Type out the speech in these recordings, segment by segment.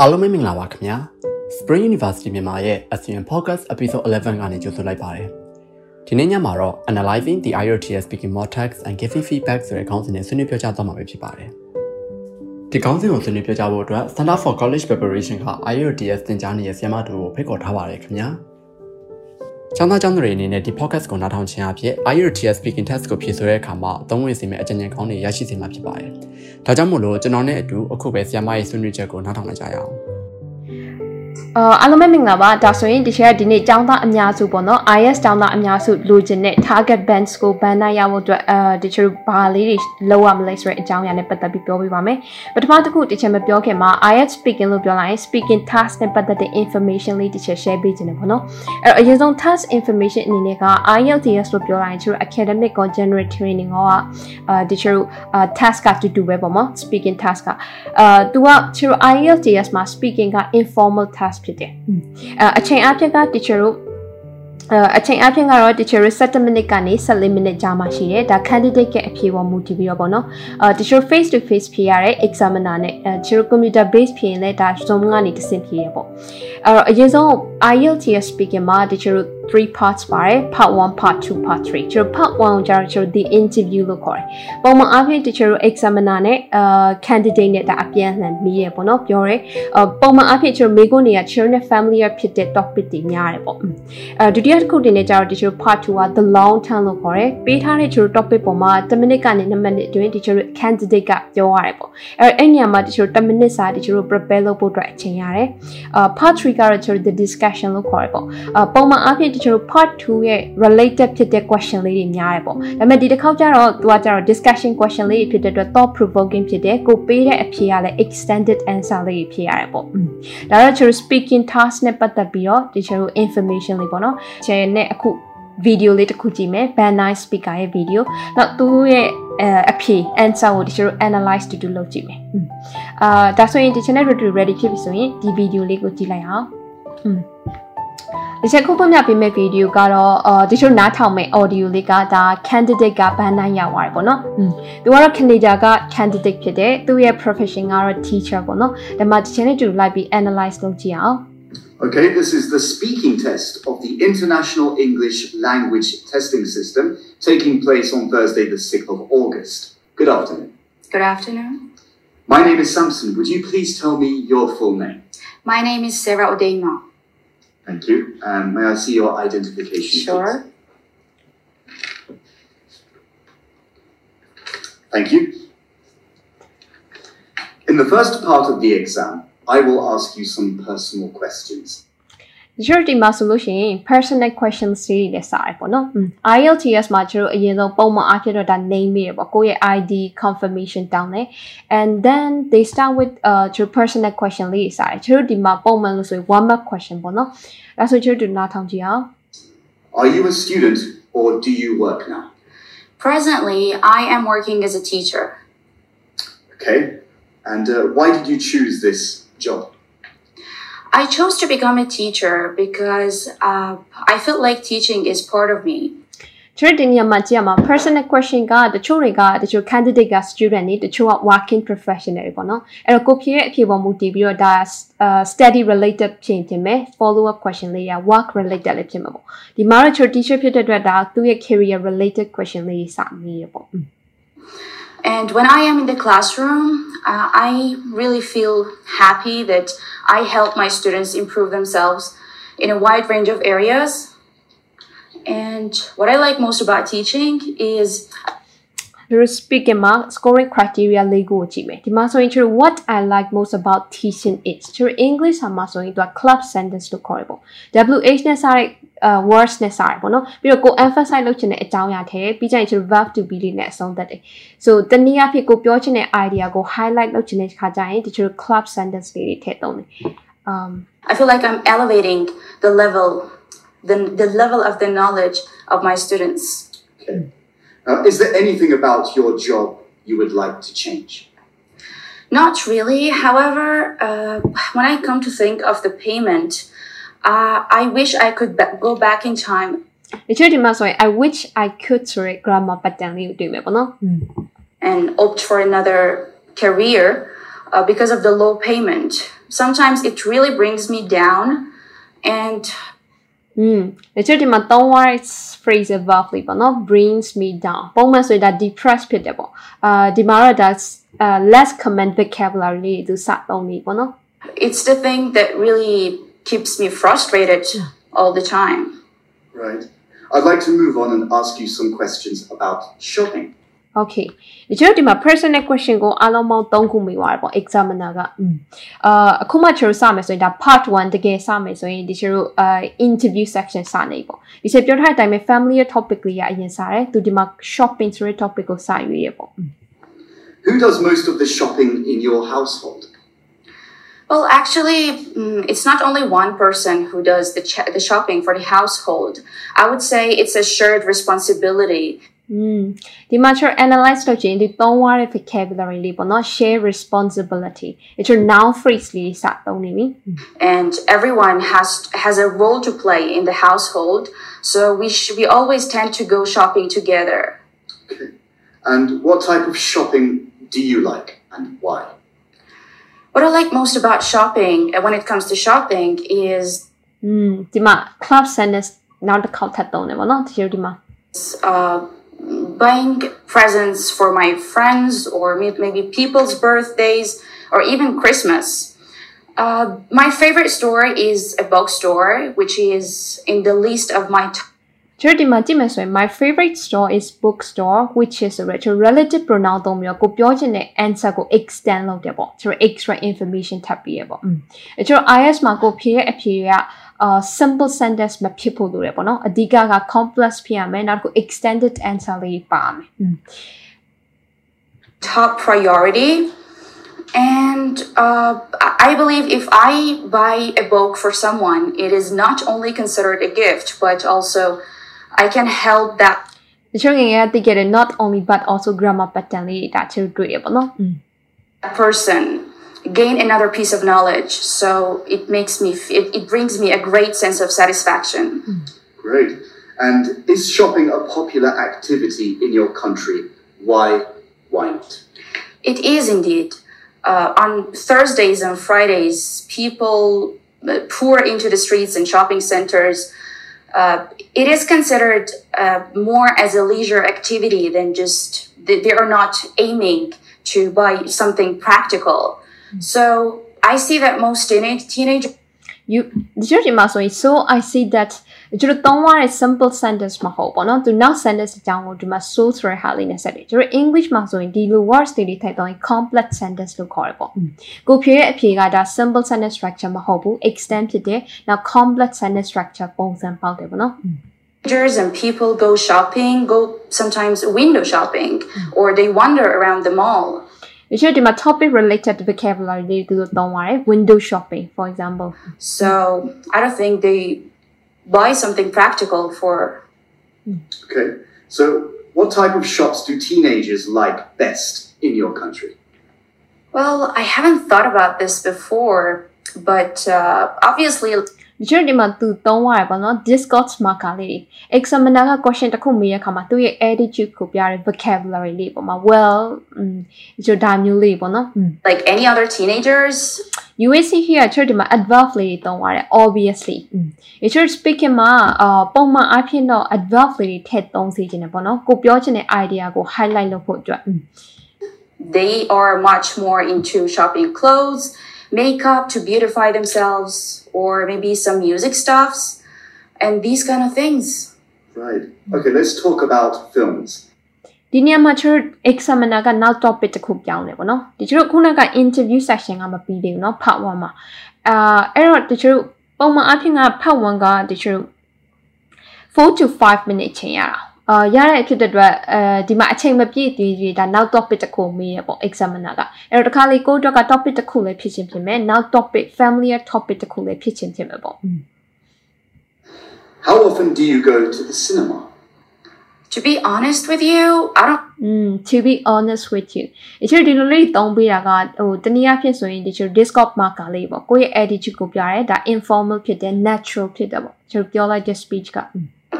အားလုံးပဲမင်္ဂလာပါခင်ဗျာ Spring University မြန်မာရဲ့အစီအစဉ် podcast episode 11ကနေကြိုဆိုလိုက်ပါတယ်ဒီနေ့ညမှာတော့ analyzing the IELTS speaking more text and giving feedback ဆိုတဲ့ခေါင်းစဉ်နဲ့ဆွေးနွေးပြောကြားသွားမှာပဲဖြစ်ပါတယ်ဒီခေါင်းစဉ်ကိုဆွေးနွေးပြောကြားဖို့အတွက် Center for College Preparation က IELTS သင်ကြားနေတဲ့ဆရာမတို့ကိုဖိတ်ခေါ်ထားပါတယ်ခင်ဗျာ ကျောင်းသားကျောင်းသူတွေအနေနဲ့ဒီ podcast ကိုနားထောင်ခြင်းအဖြစ် IELTS speaking test ကိုဖြေဆိုတဲ့အခါမှာအသုံးဝင်စေမယ့်အကြံဉာဏ်ကောင်းတွေရရှိစေမှာဖြစ်ပါတယ်။ဒါကြောင့်မို့လို့ကျွန်တော်နဲ့အတူအခုပဲဆရာမရဲ့ဆွေးနွေးချက်ကိုနားထောင်လိုက်ကြရအောင်။ အာအားလုံးပဲမင်္ဂလာပါဒါဆိုရင်ဒီချက်ဒီနေ့ចောင်းသားအများစုပေါ့နော် IS ចောင်းသားအများစုလိုချင်တဲ့ target bands ကို ban နိုင်ရဖို့အတွက်အာဒီချက်ဘာလေးတွေလောက်ရမလဲဆိုတဲ့အကြောင်းအရာနဲ့ပတ်သက်ပြီးပြောပြပါမယ်ပထမတစ်ခုဒီချက်မပြောခင်မှာ IS speaking လို့ပြောလိုက်ရင် speaking task နဲ့ပတ်သက်တဲ့ information လေးဒီချက် share ပေးခြင်းတယ်ပေါ့နော်အဲ့တော့အရင်ဆုံး task information အနေနဲ့က IELTS လို့ပြောလိုက်ရင်ချက် academic ကို general training ကအာဒီချက်အာ task ကတူတူပဲပေါ့နော် speaking task ကအာသူကချက် IELTS မှာ speaking က informal task ဖြစ်တယ်အဲအချိန်အပြည့်က teacher တို့အချိန်အပြင်ကတော့ teacher 7 minute ကနေ14 minute ကြာမှရှိတယ်ဒါ candidate ရဲ့အဖြေပေါ်မူတည်ပြီးတော့ပေါ့နော်အဲ teacher face to face ဖြေရတဲ့ examiner နဲ့အဲ teacher computer base ဖြေရင်လည်းဒါ Zoom ကနေတဆင့်ဖြေရပေါ့အဲ့တော့အရင်ဆုံး IELTS speaking မှာ teacher 3 parts ပါတယ် part 1 part 2 part 3ကျွန်တော် part 1ကိုကြာကျွန်တော် the interview လို့ခေါ်တယ်ပုံမှန်အားဖြင့် teacher တို့ examiner နဲ့အာ candidate နဲ့ဒါအပြန်အလှန်မေးရပေါ့နော်ပြောရဲပုံမှန်အားဖြင့်ကျွန်တော်မေးခွန်းတွေက children နဲ့ familiar ဖြစ်တဲ့ topic တွေများတယ်ပေါ့အဲဒုတိယတစ်ခုတင်နေကြတော့ teacher part 2က the long term လို့ခေါ်တယ်ပေးထားတဲ့ကျွန်တော် topic ပေါ်မှာ10 minute ကနေ2 minute အတွင်း teacher candidate ကပြောရတယ်ပေါ့အဲအဲ့နေရာမှာ teacher 10 minute စာ teacher prepare လုပ်ဖို့အတွက်အချိန်ရတယ်အာ part 3ကတော့ကျွန်တော် the discussion လို့ခေါ်တယ်ပေါ့အာပုံမှန်အားဖြင့်ကျွန်တော် part 2ရဲ့ related ဖြစ်တဲ့ question လေးတွေများတယ်ပေါ့ဒါပေမဲ့ဒီတစ်ခေါက်ကျတော့သူကကျတော့ discussion question လေးတွေဖြစ်တဲ့အတွက် thought provoking ဖြစ်တယ်ကိုပေးတဲ့အဖြေကလည်း extended answer လေးတွေဖြစ်ရတယ်ပေါ့ဒါတော့ကျွန်တော် speaking task နဲ့ပတ်သက်ပြီးတော့ဒီကျွန်တော် information လေးပေါ့နော်ချယ်နဲ့အခု video လေးတစ်ခုကြည့်မယ် Van Nice speaker ရဲ့ video နောက်သူရဲ့အဖြေ answer ကိုဒီကျွန်တော် analyze to do လုပ်ကြည့်မယ်အာဒါဆိုရင်ဒီ channel ready ဖြစ်ပြီဆိုရင်ဒီ video လေးကိုကြည့်လိုက်အောင် ဒီချက်ခုပုံပြပေးမဲ့ဗီဒီယိုကတော့အာဒီချိုနားထောင်မဲ့ audio လေးကဒါ candidate ကဘန်းနိုင်ရောက်သွားတယ်ပေါ့နော်။อืมသူကတော့ Canada က candidate ဖြစ်တယ်။သူရဲ့ profession ကတော့ teacher ပေါ့နော်။ဒါမှဒီချက်နဲ့တူလိုက်ပြီး analyze လုပ်ကြည့်အောင်။ Okay, this is the speaking test of the International English Language Testing System taking place on Thursday, the 6th of August. Good afternoon. Good afternoon. My name is Samson. Would you please tell me your full name? My name is Sarah Odeima. Thank you. Um, may I see your identification? Sure. Please? Thank you. In the first part of the exam, I will ask you some personal questions. ဒီလိုဒီမှာဆိုလို့ရှိရင် personal questions တွေလည်းစားရပေါ့နော်။ IELTS မှာကျတော့အရင်ဆုံးပုံမှန်အားဖြင့်တော့ဒါ name ရပေါ့ကိုယ့်ရဲ့ ID confirmation တောင်းတယ် and then they start with uh ကျ personal question လေးစားတယ်။ကျတို့ဒီမှာပုံမှန်လို့ဆိုရင် one mark question ပေါ့နော်။ဒါဆိုကျတို့နားထောင်ကြည့်အောင် Are you a student or do you work now? Presently, I am working as a teacher. Okay. And uh, why did you choose this job? I chose to become a teacher because uh, I feel like teaching is part of me. ကျတို့ဒီနေရာမှာကြည့်ရမှာ personal question ကတချို့တွေကတချို့ candidate က student တွေတချို့က working professional တွေပေါ့နော်အဲ့တော့ကိုဖြေရဲ့အဖြေပေါ်မူတည်ပြီးတော့ဒါ study related ဖြစ်တင်မယ် follow up question လေးရ work related လည်းဖြစ်မှာပေါ့ဒီမှာတော့ချို teacher ဖြစ်တဲ့အတွက်ဒါသူ့ရဲ့ career related question လေးစမေးရပေါ့ and when I am in the classroom, uh, I really feel happy that I help my students improve themselves in a wide range of areas. And what I like most about teaching is သူတို့ speaking မှာ scoring criteria လေးကိုကြည့်မယ်ဒီမှာဆိုရင်သူ what i like most about teaching is သူ English a cleft sentence လို့ခေါ်ရပေါ့ wh နဲ့စတဲ့ uh, worthness ဆိုင်ပေါ့နော်ပြီးတော့ကို emphasize လုပ်ချင်တဲ့အကြောင်းအရာထဲပြီးကြရင်ကျွန်တော် verb to be လေးနဲ့အဆုံးသတ်တယ် so တနည်းအားဖြင့်ကိုပြောချင်တဲ့ idea ကို highlight လုပ်ချင်တဲ့ခါကျရင်ဒီကျွန်တော် cleft sentence လေးတွေထည့်သုံးတယ် um i feel like i'm elevating the level the the level of the knowledge of my students. Uh, is there anything about your job you would like to change? Not really. However uh, when i come to think of the payment uh, I wish I could ba go back in time. I wish I could read grandma, but then And opt for another career uh, because of the low payment. Sometimes it really brings me down, and. Mm. Actually, my don't worry, it's phrase above, but not brings me down. But when that depressed people, uh, demara that's uh, less common vocabulary to start only, but no. It's the thing that really keeps me frustrated all the time. Right. I'd like to move on and ask you some questions about shopping. Okay ဒီကျတော့ဒီမှာ personal question ကိုအားလုံးပေါင်း3ခုမိသွားတယ်ပေါ့ examiner ကอืมအာအခုမှကျွန်တော်စမယ်ဆိုရင်ဒါ part 1တကယ်စမယ်ဆိုရင်ဒီကျတော့အာ interview section စနေပေါ့ဒီချက်ပြောထားတဲ့အတိုင်းပဲ family topic လေးကအရင်စားတယ်သူဒီမှာ shopping ဆိုတဲ့ topic ကိုစရွေးရပေါ့ Who does most of the shopping in your household? Well, actually, mm, it's not only one person who does the, ch- the shopping for the household. I would say it's a shared responsibility. Mm. The mature analyzed in the Dongwari vocabulary but not share responsibility. It's a noun phrase me. And everyone has has a role to play in the household, so we sh- we always tend to go shopping together. Okay. And what type of shopping do you like and why? What I like most about shopping, uh, when it comes to shopping, is... Mm, cleft sentence not acceptable, not here, uh, buying presents for my friends or maybe people's birthdays or even Christmas. Uh, my favorite store is a bookstore, which is in the list of my top ကျွန်တော်ဒီမှာကြည့်မယ်ဆိုရင် my favorite store is bookstore which is a retro relative pronoun သုံးပြီးတော့ကိုပြောချင်တဲ့ answer ကို extend လုပ်တယ်ပေါ့ကျွန်တော် extra information ထပ်ပြီးရပေါ့อืมအဲကျွန်တော် IS မှာကိုဖြေရဲ့အဖြေကအာ simple sentence မဖြစ်ဖို့လိုတယ်ပေါ့နော်အဓိကက complex ဖြစ်ရမယ်နောက်တစ်ခု extended answer လေးပါမယ်อืม top priority. And uh, I I believe if I buy a book for someone, it is not only considered a gift, but also I can help that. 정해야 되기를 not only but also grammar pattern이 다칠 A Person gain another piece of knowledge, so it makes me it, it brings me a great sense of satisfaction. Mm. Great. And is shopping a popular activity in your country? Why? Why not? It is indeed. Uh, on Thursdays and Fridays, people uh, pour into the streets and shopping centers uh, it is considered uh, more as a leisure activity than just they are not aiming to buy something practical. Mm-hmm. So I see that most teenage teenagers. You, Georgie Maso, so I see that ကျတော့သုံးရတဲ့ simple sentence မဟုတ်ပေါ့နော်သူနောက် sentence အကြောင်းကိုဒီမှာ so ဆိုတဲ့ဟာလေးနဲ့ဆက်တယ်ကျတော့ english မှာဆိုရင်ဒီလို words တွေလေးထည့်တော့ရင် complex sentence လို့ခေါ်တယ်ပေါ့ကိုဖြေရဲ့အဖြေကဒါ simple sentence structure မဟုတ်ဘူး extend ဖြစ်တယ်နောက် complex sentence structure ပုံစံပေါက်တယ်ပေါ့နော် teenagers and people go shopping, go sometimes window shopping, or they wander around the mall. ဒီကျဒီမှာ topic related vocabulary လေးသူတို့သုံးရတယ် window shopping for example So I don't think they buy something practical for Okay. So, what type of shops do teenagers like best in your country? Well, I haven't thought about this before, but uh, obviously, တချို့ဒီမှာသူသုံးရတယ်ပေါ့နော် discourse marker လေးတွေ examiner က question တစ်ခုမေးရခါမှာသူ့ရဲ့ attitude ကိုပြတဲ့ vocabulary လေးပေါ့မှာ well mm, ဒီချို့ဒါမျိုးလေးပေါ့နော် hmm. like any other teenagers? UAC here ချို့ဒီမှာ adverb လေးသုံးရတယ် obviously hmm. ဒီချို့ speaking မှာပုံမှန်အဖြစ်တော့ uh, adverb လေးထည့်သုံးစေချင်တယ်ပေါ့နော်ကိုပြောချင်တဲ့ idea ကို highlight လုပ်ဖို့အတွက် hmm. they are much more into shopping clothes makeup to beautify themselves, or maybe some music stuffs, and these kind of things. Right. Okay, let's talk about films. ဒီနေရာမှာချွတ် examiner ကနောက် topic တစ်ခုပြောင်းတယ်ပေါ့နော်ဒီချွတ်ခုနက interview section ကမပြီးသေးဘူးเนาะ part 1မှာအာအဲ့တော့ဒီချွတ်ပုံမှန်အဖြစ်က part 1ကဒီချွတ်4 to 5 minute ချိန်ရတာ အာရတဲ့အဖြစ်တဲ့အတွက်အဲဒီမှာအချိန်မပြည့်သေးသေးဒါနောက် topic တစ်ခုမေးရပေါ့ examiner ကအဲ့တော့တခါလေကိုအတွက်က topic တစ်ခုလည်းဖြစ်ချင်းဖြစ်မယ်နောက် topic familiar topic တစ်ခုလည်းဖြစ်ချင်းဖြစ်မယ်ပေါ့ How often do you go to the cinema? To be honest with you, I don't Mm to be honest with you ဒီချေဒီလိုလေးသုံးပေးတာကဟိုတနည်းအားဖြင့်ဆိုရင်ဒီချေ Discord marker လေးပေါ့ကိုယ့်ရဲ့ attitude ကိုပြရဲဒါ informal ဖြစ်တယ် natural ဖြစ်တယ်ပေါ့ကျွန်တော်ပြောလိုက်တဲ့ speech က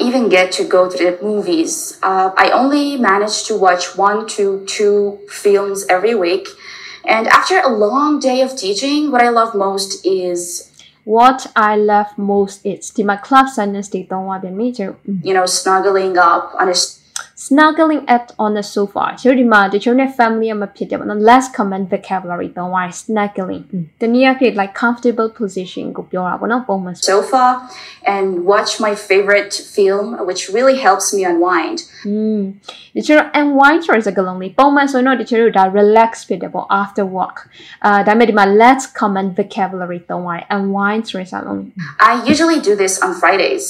even get to go to the movies. Uh, I only managed to watch one to two films every week. And after a long day of teaching, what I love most is what I love most is ဒီမှာ cleft sentence major. you know snuggling up on a snuggling at on the sofa ကျတို့ဒီမှာတချို့နဲ့ family မှာဖြစ်တယ်ပေါ့နော် less common vocabulary သုံးရတယ် snuggling တနည်းအားဖြင့် like comfortable position ကိုပြောတာပေါ့နော်ပုံမှန် sofa and watch my favorite film, which really helps me unwind. อืมတချို့ unwind ဆိုတဲ့စကားလုံးလေးပုံမှန်ဆိုရင်တော့တချို့တို့ဒါ relax ဖြစ်တယ်ပေါ့ after work အာဒါပေမဲ့ဒီမှာ less common vocabulary သုံးရတယ် unwind ဆိုတဲ့စကားလုံးလေး I usually do this on Fridays.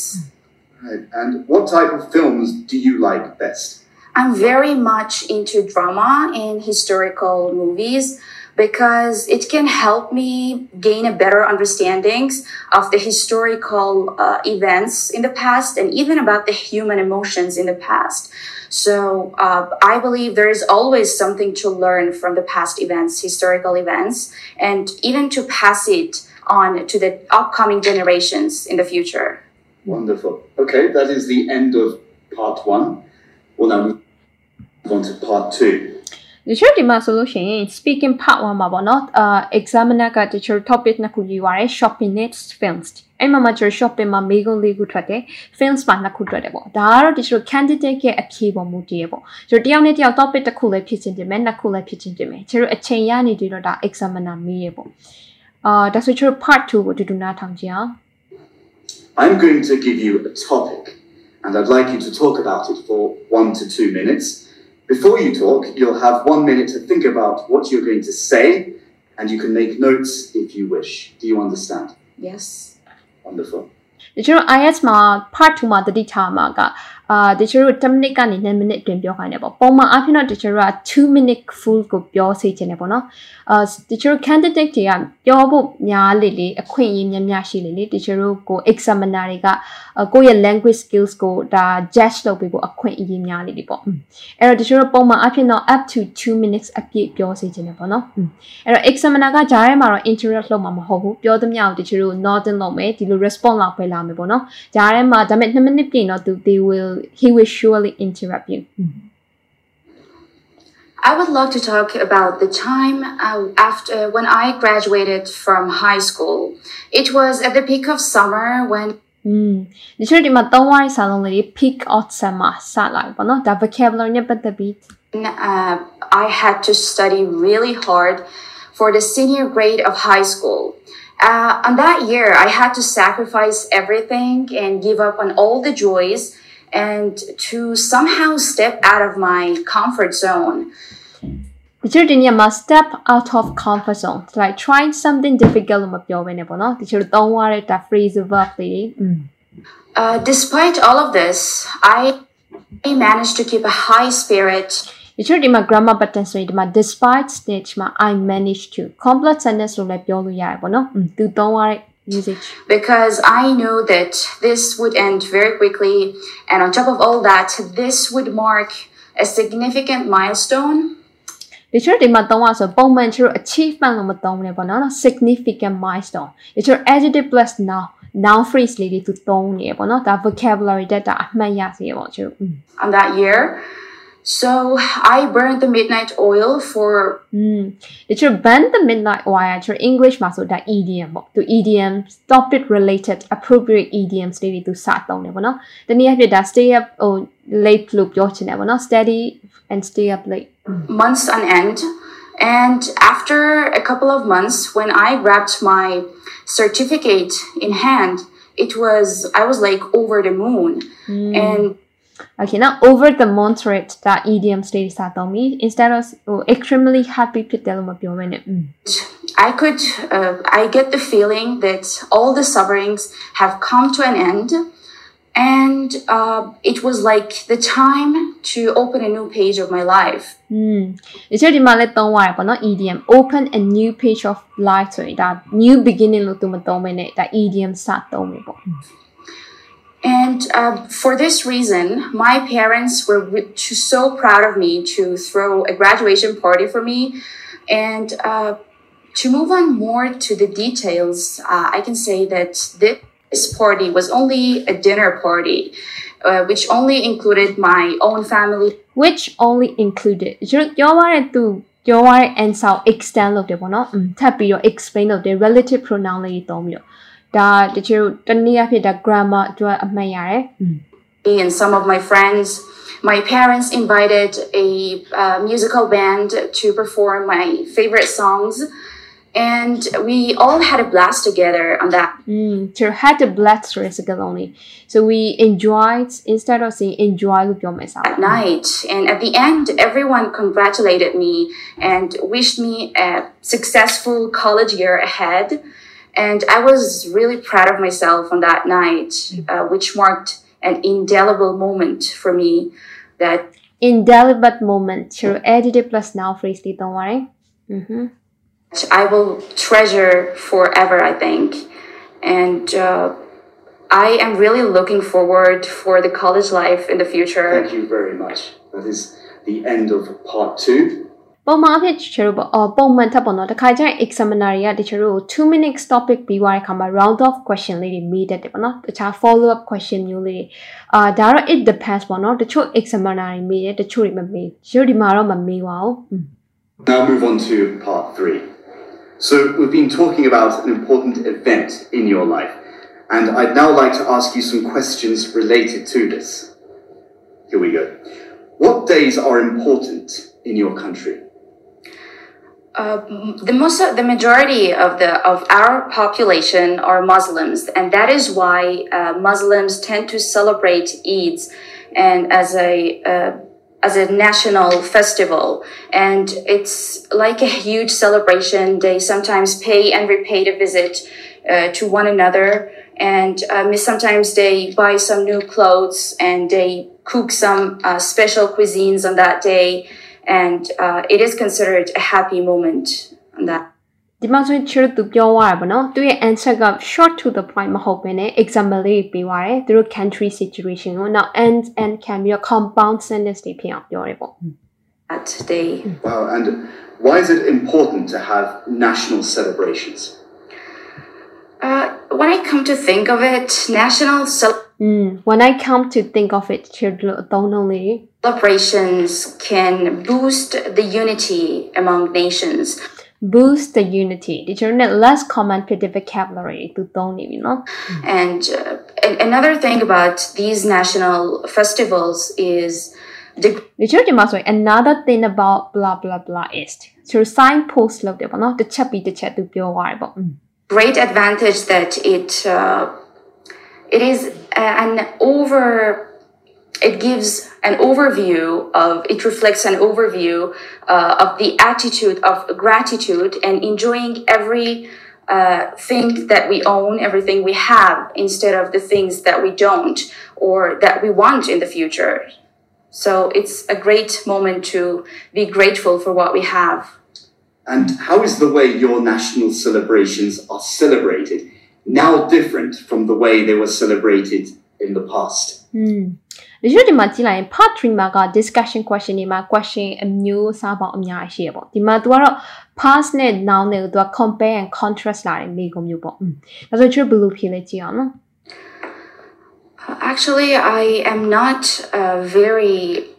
Right. And what type of films do you like best? I'm very much into drama and historical movies because it can help me gain a better understanding of the historical uh, events in the past and even about the human emotions in the past. So uh, I believe there is always something to learn from the past events, historical events, and even to pass it on to the upcoming generations in the future. Wonderful. Okay, that is the end of part one. We'll now move on to part two. တချို့ဒီမှာဆိုလို့ရှိရင် speaking part 1မှာပေါ့နော်အာ examiner ကတချို့ topic နှစ်ခုယူရတယ် shopping next films အဲ့မှာမှကျ shopping မှာမေးခွန်းလေးခုထွက်တယ် films မှာနှစ်ခုထွက်တယ်ပေါ့ဒါကတော့တချို့ candidate ရဲ့အဖြေပေါ်မူတည်ရပေါ့ကျတို့တယောက်နဲ့တယောက် topic တစ်ခုလည်းဖြစ်ချင်းတင်မယ်နှစ်ခုလည်းဖြစ်ချင်းတင်မယ်ကျတို့အချိန်ရနေပြီးတော့ဒါ examiner မေးရပေါ့အာဒါဆိုကျတို့ part 2ကိုအတူတူနားထောင်ကြအောင် I'm going to give you a topic, and I'd like you to talk about it for one to two minutes. Before you talk, you'll have one minute to think about what you're going to say, and you can make notes if you wish. Do you understand? Yes. Wonderful. 也就是 IS 嘛，Part Two 嘛的 data 嘛，噶。 အာတချို့10 minute ကနေ9 minute တွင်ပြောခိုင်းတယ်ပေါ့ပုံမှန်အဖြစ်တော့တချို့က2 minute full ကိုပြောစေချင်တယ်ပေါ့နော်အာတချို့ candidate တွေကပြောဖို့များလေလေအခွင့်အရေးများများရှိလေလေတချို့ကို examiner တွေကကိုယ့်ရဲ့ language skills ကိုဒါ judge လုပ်ပေးဖို့အခွင့်အရေးများလေလေပေါ့အဲ့တော့တချို့ပုံမှန်အဖြစ်တော့ up to 2 minutes အပြည့်ပြောစေချင်တယ်ပေါ့နော်အဲ့တော့ examiner ကဂျားထဲမှာတော့ interrupt လုပ်မှာမဟုတ်ဘူးပြောသမျှကိုတချို့ nodding လုပ်မယ်ဒီလို response လောက်ပဲလာမယ်ပေါ့နော်ဂျားထဲမှာဒါပေမဲ့2 minute ပြင်တော့သူ they will he will surely interrupt you. Mm-hmm. I would love to talk about the time uh, after when I graduated from high school. It was at the peak of summer when 嗯，你确实嘛，东湾沙龙里 peak of summer 啥来吧？喏，但 vocabulary 呢不特别。Uh, I had to study really hard for the senior grade of high school. Uh, on that year, I had to sacrifice everything and give up on all the joys and to somehow step out of my comfort zone. ဒီချို့ဒီနေရာမှာ step out of comfort zone like trying something difficult လို့မပြောဘဲနဲ့ပေါ့နော်ဒီချို့သုံးရတဲ့ဒါ phrasal verb လေး Uh, despite all of this, I managed to keep a high spirit ဒီချို့ဒီမှာ grammar pattern ဆိုရင်ဒီမှာ despite stage မှာ I managed to complex sentence လို့လည်းပြောလို့ရတယ်ပေါ့နော်သူသုံးရတဲ့ usage because I knew that this would end very quickly, and on top of all that, this would mark a significant milestone ဒီချို့ဒီမှာသုံးရဆိုပုံမှန်ချို့ achievement လို့မသုံးဘူးလေပေါ့နော် significant milestone ဒီချို့ adjective plus noun noun phrase လေးတွေသူသုံးနေရပေါ့နော်ဒါ vocabulary တက်တာအမှတ်ရစေရပေါ့ချို့ on that year. So I burned the midnight oil for อืมဒီချို့ band the midnight wire ချို့ English မှာဆိုဒါ idiom ပေါ့သူ idiom topic related appropriate idioms တွေသူစသုံးတယ်ပေါ့နော်တနည်းအားဖြင့်ဒါ stay up ဟို late လို့ပြောချင်တယ်ပေါ့နော် study and stay up late months on end. And after a couple of months, when I grabbed my certificate in hand, it was, I was like over the moon. And Okay, now over the montret that idioms data me instead of oh, extremely happy piteluma biomene. I could, uh, I get the feeling that all the sufferings have come to an end and uh, it was like the time to open a new page of my life. Hmm. 嗯，而且你嘛咧当话不能 idiom open a new page of life 所以 that new beginning လို့多么多么呢？that idiom 啥多么不？And uh, for this reason, my parents were re- so proud of me to throw a graduation party for me. And uh, to move on more to the details, uh, I can say that this party was only a dinner party, uh, which only included my own family. which only included ကျွန်တော်ပြောရတဲ့သူ ပြောရတဲ့ answer ကို extend လုပ်တယ်ပေါ့နော်อืมထပ်ပြီးတော့ explain လုပ်တယ် relative pronoun လေးတွေသုံးပြီးတော့ ဒါတချို့တနည်းအားဖြင့်ဒါ grammar အတွက်အမှတ်ရတယ်อืม Me and some of my friends. My parents invited a uh, musical band to perform my favorite songs, and we all had a blast together on that Mm, to had the black stress only. So we enjoyed instead of saying enjoy လို့ပြောမယ်စား at night. And at the end, everyone congratulated me and wished me a successful college year ahead. And I was really proud of myself on that night, mm. uh, which marked an indelible moment for me. That indelible moment. Sure, edit it plus now phrase, don't worry. Mm-hmm. I will treasure forever, I think. And uh, I am really looking forward for the college life in the future. Thank you very much. That is the end of part two. ပုံမှန်အဖြစ်ချေတို့ပေါ့အော်ပုံမှန်ထပ်ပေါ့နော်တခါကျရင် examiner တွေကတချို့တို့2 minutes topic ပြီးသွားတဲ့အခါမှာ round off question လေးတွေမေးတတ်တယ်ပေါ့နော်တခြား follow up question မျိုးလေးတွေအာဒါတော့ it depends ပေါ့နော်တချို့ examiner တွေမေးတယ်တချို့တွေမမေးချို့ဒီမှာတော့မမေးပါဘူးอืม Now move on to part three. So we've been talking about an important event in your life, and I'd now like to ask you some questions related to this. Here we go. What days are important in your country? Um, the most, the majority of the of our population are Muslims, and that is why uh, Muslims tend to celebrate Eid and as a uh, as a national festival, and it's like a huge celebration. They sometimes pay and repay a visit uh, to one another, and um, sometimes they buy some new clothes and they cook some uh, special cuisines on that day and uh, it is considered a happy moment on that ဒီမှာဆိုရင်ချစ်သူပြောသွားတာပေါ့နော်သူရဲ့ answer က short to the point မဟုတ်ဘဲနဲ့ example လေးပေးသွားတယ်သူတို့ country situation ကိုနောက် and and can ပြီးတော့ compound sentence တွေဖြစ်အောင်ပြောတယ်ပေါ့ that day. Wow, and why is it important to have national celebrations? Uh, when I come to think of it, national cel- mm when i come to think of it ချစ်လို့အသုံးလုံးလေး celebrations can boost the unity among nations. boost the unity ဒီချိုနဲ့ less common ဖြစ်တဲ့ vocabulary သူသုံးနေပြီနော် And uh, a- another thing about these national festivals is the ဒီချိုဒီမှာဆိုရင် another thing about blah blah blah is ချို sign post လုပ်တယ်ပေါ့နော်တစ်ချက်ပြီးတစ်ချက်သူပြောသွားတယ်ပေါ့ Mm. great advantage that it uh, it is an over it gives an overview of it reflects an overview uh, of the attitude of gratitude and enjoying every uh, thing that we own everything we have instead of the things that we don't or that we want in the future. So it's a great moment to be grateful for what we have. And how is the way your national celebrations are celebrated now different from the way they were celebrated in the past? ဒီချိုဒီမှာကြည့်လိုက်ရင် part 3မှာက discussion question တွေမှာ question အမျိုးအစားပေါင်းအများကြီးရှိရပေါ့ဒီမှာ तू ကတော့ past နဲ့ now နဲ့ तू က compare and contrast လာတဲ့မိကုံမျိုးပေါ့อืมဒါဆိုချိုဘယ်လိုဖြေလဲကြည့်အောင်နော် Actually, I am not uh, very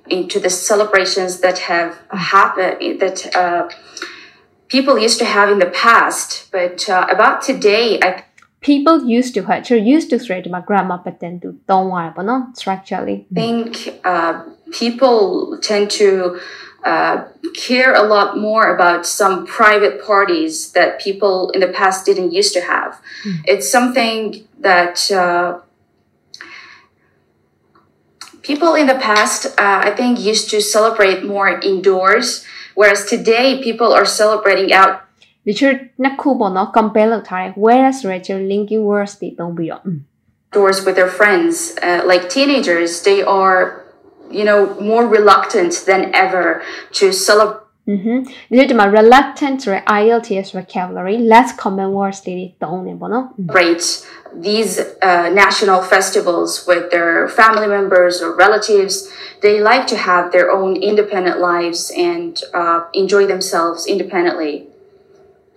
into the celebrations that have happened that uh, people used to have in the past. But uh, about today, I people used to hurt. sure used to threaten my grandma but then to don't worry, but not structurally i think uh, people tend to uh, care a lot more about some private parties that people in the past didn't used to have. Mm. It's something that uh, people in the past, uh, I think, used to celebrate more indoors, whereas today people are celebrating out ဒီချိုနှစ်ခုပေါ့နော် compare လုပ်ထားတယ် whereas ဆိုတဲ့ချို linking words တွေသုံးပြီးတော့อืม outdoors with their friends. Uh, like teenagers, they are, you know, more reluctant than ever to celebrate. อือฮึဒီလိုဒီမှာ reluctant ဆိုတဲ့ IELTS vocabulary less common words တွေတွေသုံးနေပေါ့နော်อืม these uh, national festivals with their family members or relatives. They like to have their own independent lives and uh, enjoy themselves independently.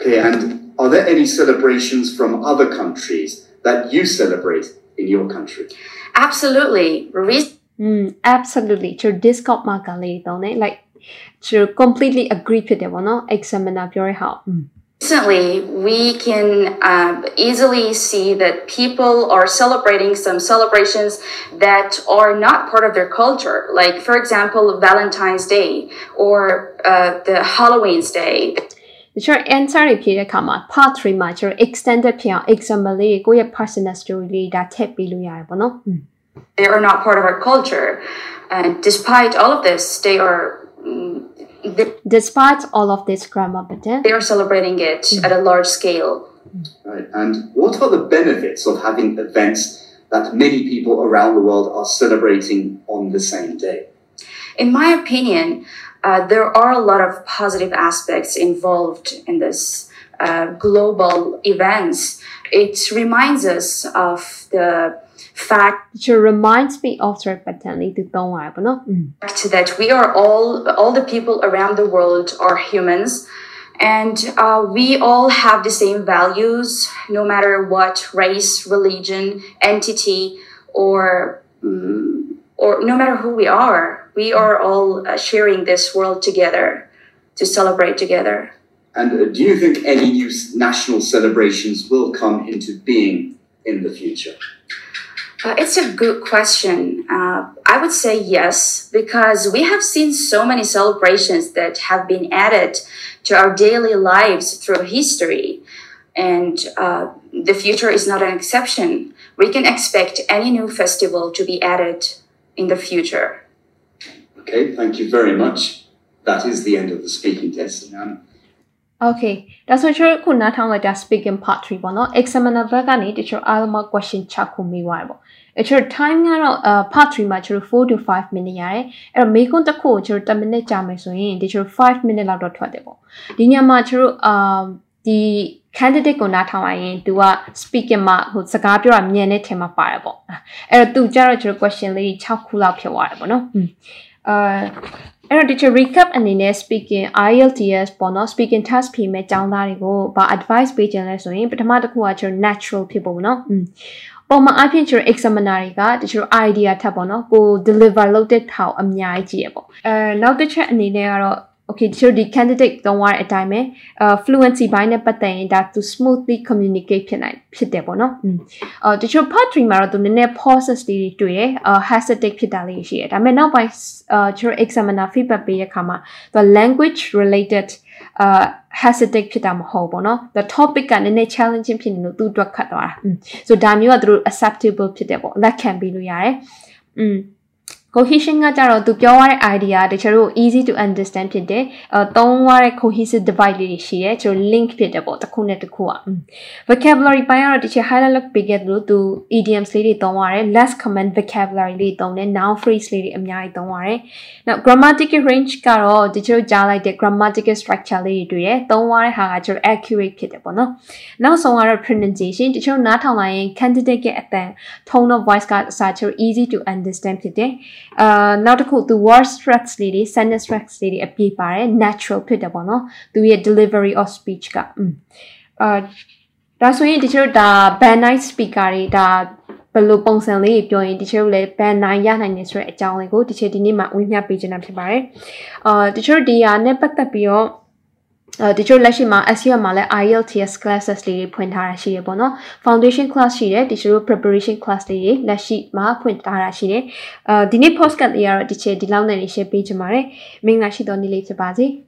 Okay, and are there any celebrations from other countries that you celebrate in your country? Absolutely. Re- mm, absolutely. to this mà cả lì đó like, to completely agree with that one, no? Examine up your help. Mm. Recently, we can uh, easily see that people are celebrating some celebrations that are not part of their culture, like, for example, Valentine's Day or uh, the Halloween's Day တချို့ answer တွေဖြေတဲ့အခါမှာ part 3မှာကျတော့ extended ဖြစ်အောင် example လေးတွေကိုယ့်ရဲ့ personal story လေးဒါထည့်ပေးလို့ရတယ်ပေါ့နော်อืม They are not part of our culture. And despite all of this, they are. mm, They despite all of this grammar pattern they are celebrating it at a large scale. Right. And what are the benefits of having events that many people around the world are celebrating on the same day? In my opinion, uh, there are a lot of positive aspects involved in this uh, global events. It reminds us of the fact it reminds me of the mm. fact that we are all all the people around the world are humans and uh, we all have the same values no matter what race religion entity or um, or no matter who we are we are all uh, sharing this world together to celebrate together And uh, do you think any new national celebrations will come into being in the future? Uh, it's a good question. Uh, I would say yes, because we have seen so many celebrations that have been added to our daily lives through history. And uh, the future is not an exception. We can expect any new festival to be added in the future. Okay, thank you very much. That is the end of the speaking test. Now, Okay ဒါဆိုကျွန်တော်ခုနားထောင်လိုက်တာ speaking part 3ပေါ့နော် examiner ဘက်ကနေတချို့အားလုံး question 6ခုမေးသွားတယ်ပေါ့အဲကျွန်တော် time ကတော့ part 3မှာကျွန်တော်4 to 5 minute ရတယ်အဲ့တော့မေးခွန်းတစ်ခုကိုကျွန်တော်10 minute ကြာမယ်ဆိုရင်ဒီကျွန်တော်5 minute လောက်တော့ထွက်တယ်ပေါ့ဒီညမှာကျွန်တော်အာဒီ candidate ကိုနားထောင်လိုက်ရင် तू က speaking မှာဟိုစကားပြောတာမြန်တဲ့ထဲမှာပါတယ်ပေါ့အဲ့တော့ तू ကြတော့ကျွန်တော် question လေး6ခုလောက်ဖြစ်သွားတယ်ပေါ့နော် အာအဲ့တော့ teacher recap အနေနဲ့ speaking IELTS ပေါ့နော် speaking test ဖြေမဲ့ကျောင်းသားတွေကိုဗာ advice ပေးခြင်းလဲဆိုရင်ပထမတစ်ခုကကျွန်တော် natural ဖြစ်ဖို့ပေါ့နော်อืมပုံမှန်အဖြစ်ကျွန်တော် examiner တွေကတချို့ idea ထပ်ပေါ့နော်ကို deliver လုပ်တဲ့ထောက်အများကြီးကြည့်ရပေါ့အဲနောက်တစ်ချက်အနေနဲ့ကတော့ okay ဒီဒီ candidate သုံးရတဲ့အတိုင်းပဲအာ fluency ဘိုင်းနဲ့ပတ်သက်ရင်ဒါ to smoothly communicate ဖြစ်နိုင်ဖြစ်တယ်ပေါ့နော်။အာတချို့ part 3မှာတော့သူနည်းနည်း pauses တွေတွေ့တယ်။အာ hesitate ဖြစ်တာလေးရှိတယ်။ဒါပေမဲ့နောက်ပိုင်းအာချို့ examiner feedback ပေးရခါမှာသူ language related အာ hesitate ဖြစ်တာမဟုတ်ပေါ့နော် the topic ကနည်းနည်း challenging ဖြစ်နေလို့သူ့အတွက်ခတ်သွားတာ။ so ဒါမျိုးကသူတို့ acceptable ဖြစ်တယ်ပေါ့။ that can be လို့ရတယ်။อืม cohesion ကကြတော့သူပြောရတဲ့ idea တချို့တို့ easy to understand ဖြစ်တယ်အဲသုံးရတဲ့ cohesive divide လေးတွေရှိရဲကျို့ link ဖြစ်တယ်ပေါ့တစ်ခုနဲ့တစ်ခုอ่ะ vocabulary ပိုင်းကတော့တချို့ highlight လုပ်ပေးခဲ့သလိုသူ idioms လေးတွေသုံးရတယ် less common vocabulary လေးသုံးတယ် noun phrase လေးတွေအများကြီးသုံးရတယ်နောက် grammatical range ကတော့တချို့ကြားလိုက်တဲ့ grammatical structure လေးတွေတွေ့ရသုံးရတဲ့ဟာကကျို့ accurate ဖြစ်တယ်ပေါ့နော်နောက်ဆုံးကတော့ pronunciation တချို့နားထောင်လိုက်ရင် candidate ရဲ့အတန် tone of voice ကအစားကျို့ easy to understand ဖြစ်တယ်အာနောက်တစ်ခုသူ word structures လေးတွေ sentence structures လေးတွေအပြည့်ပါတယ် natural ဖြစ်တယ်ပေါ့နော်သူရဲ့ delivery of speech ကอืมအာဒါဆိုရင်တချို့ဒါ band night speaker တွေဒါဘယ်လိုပုံစံလေးပြောရင်တချို့လည်း band night ရနိုင်နေဆိုတဲ့အကြောင်းလေးကိုတချို့ဒီနေ့မှဝေမျှပေးချင်တာဖြစ်ပါတယ်အာတချို့ဒီဟာနဲ့ပတ်သက်ပြီးတော့အဲ တချို့လက်ရှိမှာ SEM မှာလည်း IELTS classes လေးတွေဖွင့်ထားတာရှိရပေါ့နော် foundation class ရှိတယ်တချို့ preparation class လေးတွေလက်ရှိမှာဖွင့်ထားတာရှိတယ်အဲဒီနေ့ podcast လေးကတော့ဒီချက်ဒီလောက်နဲ့နေ share ပေးချင်ပါတယ်မင်္ဂလာရှိသောနေ့လေးဖြစ်ပါစေ။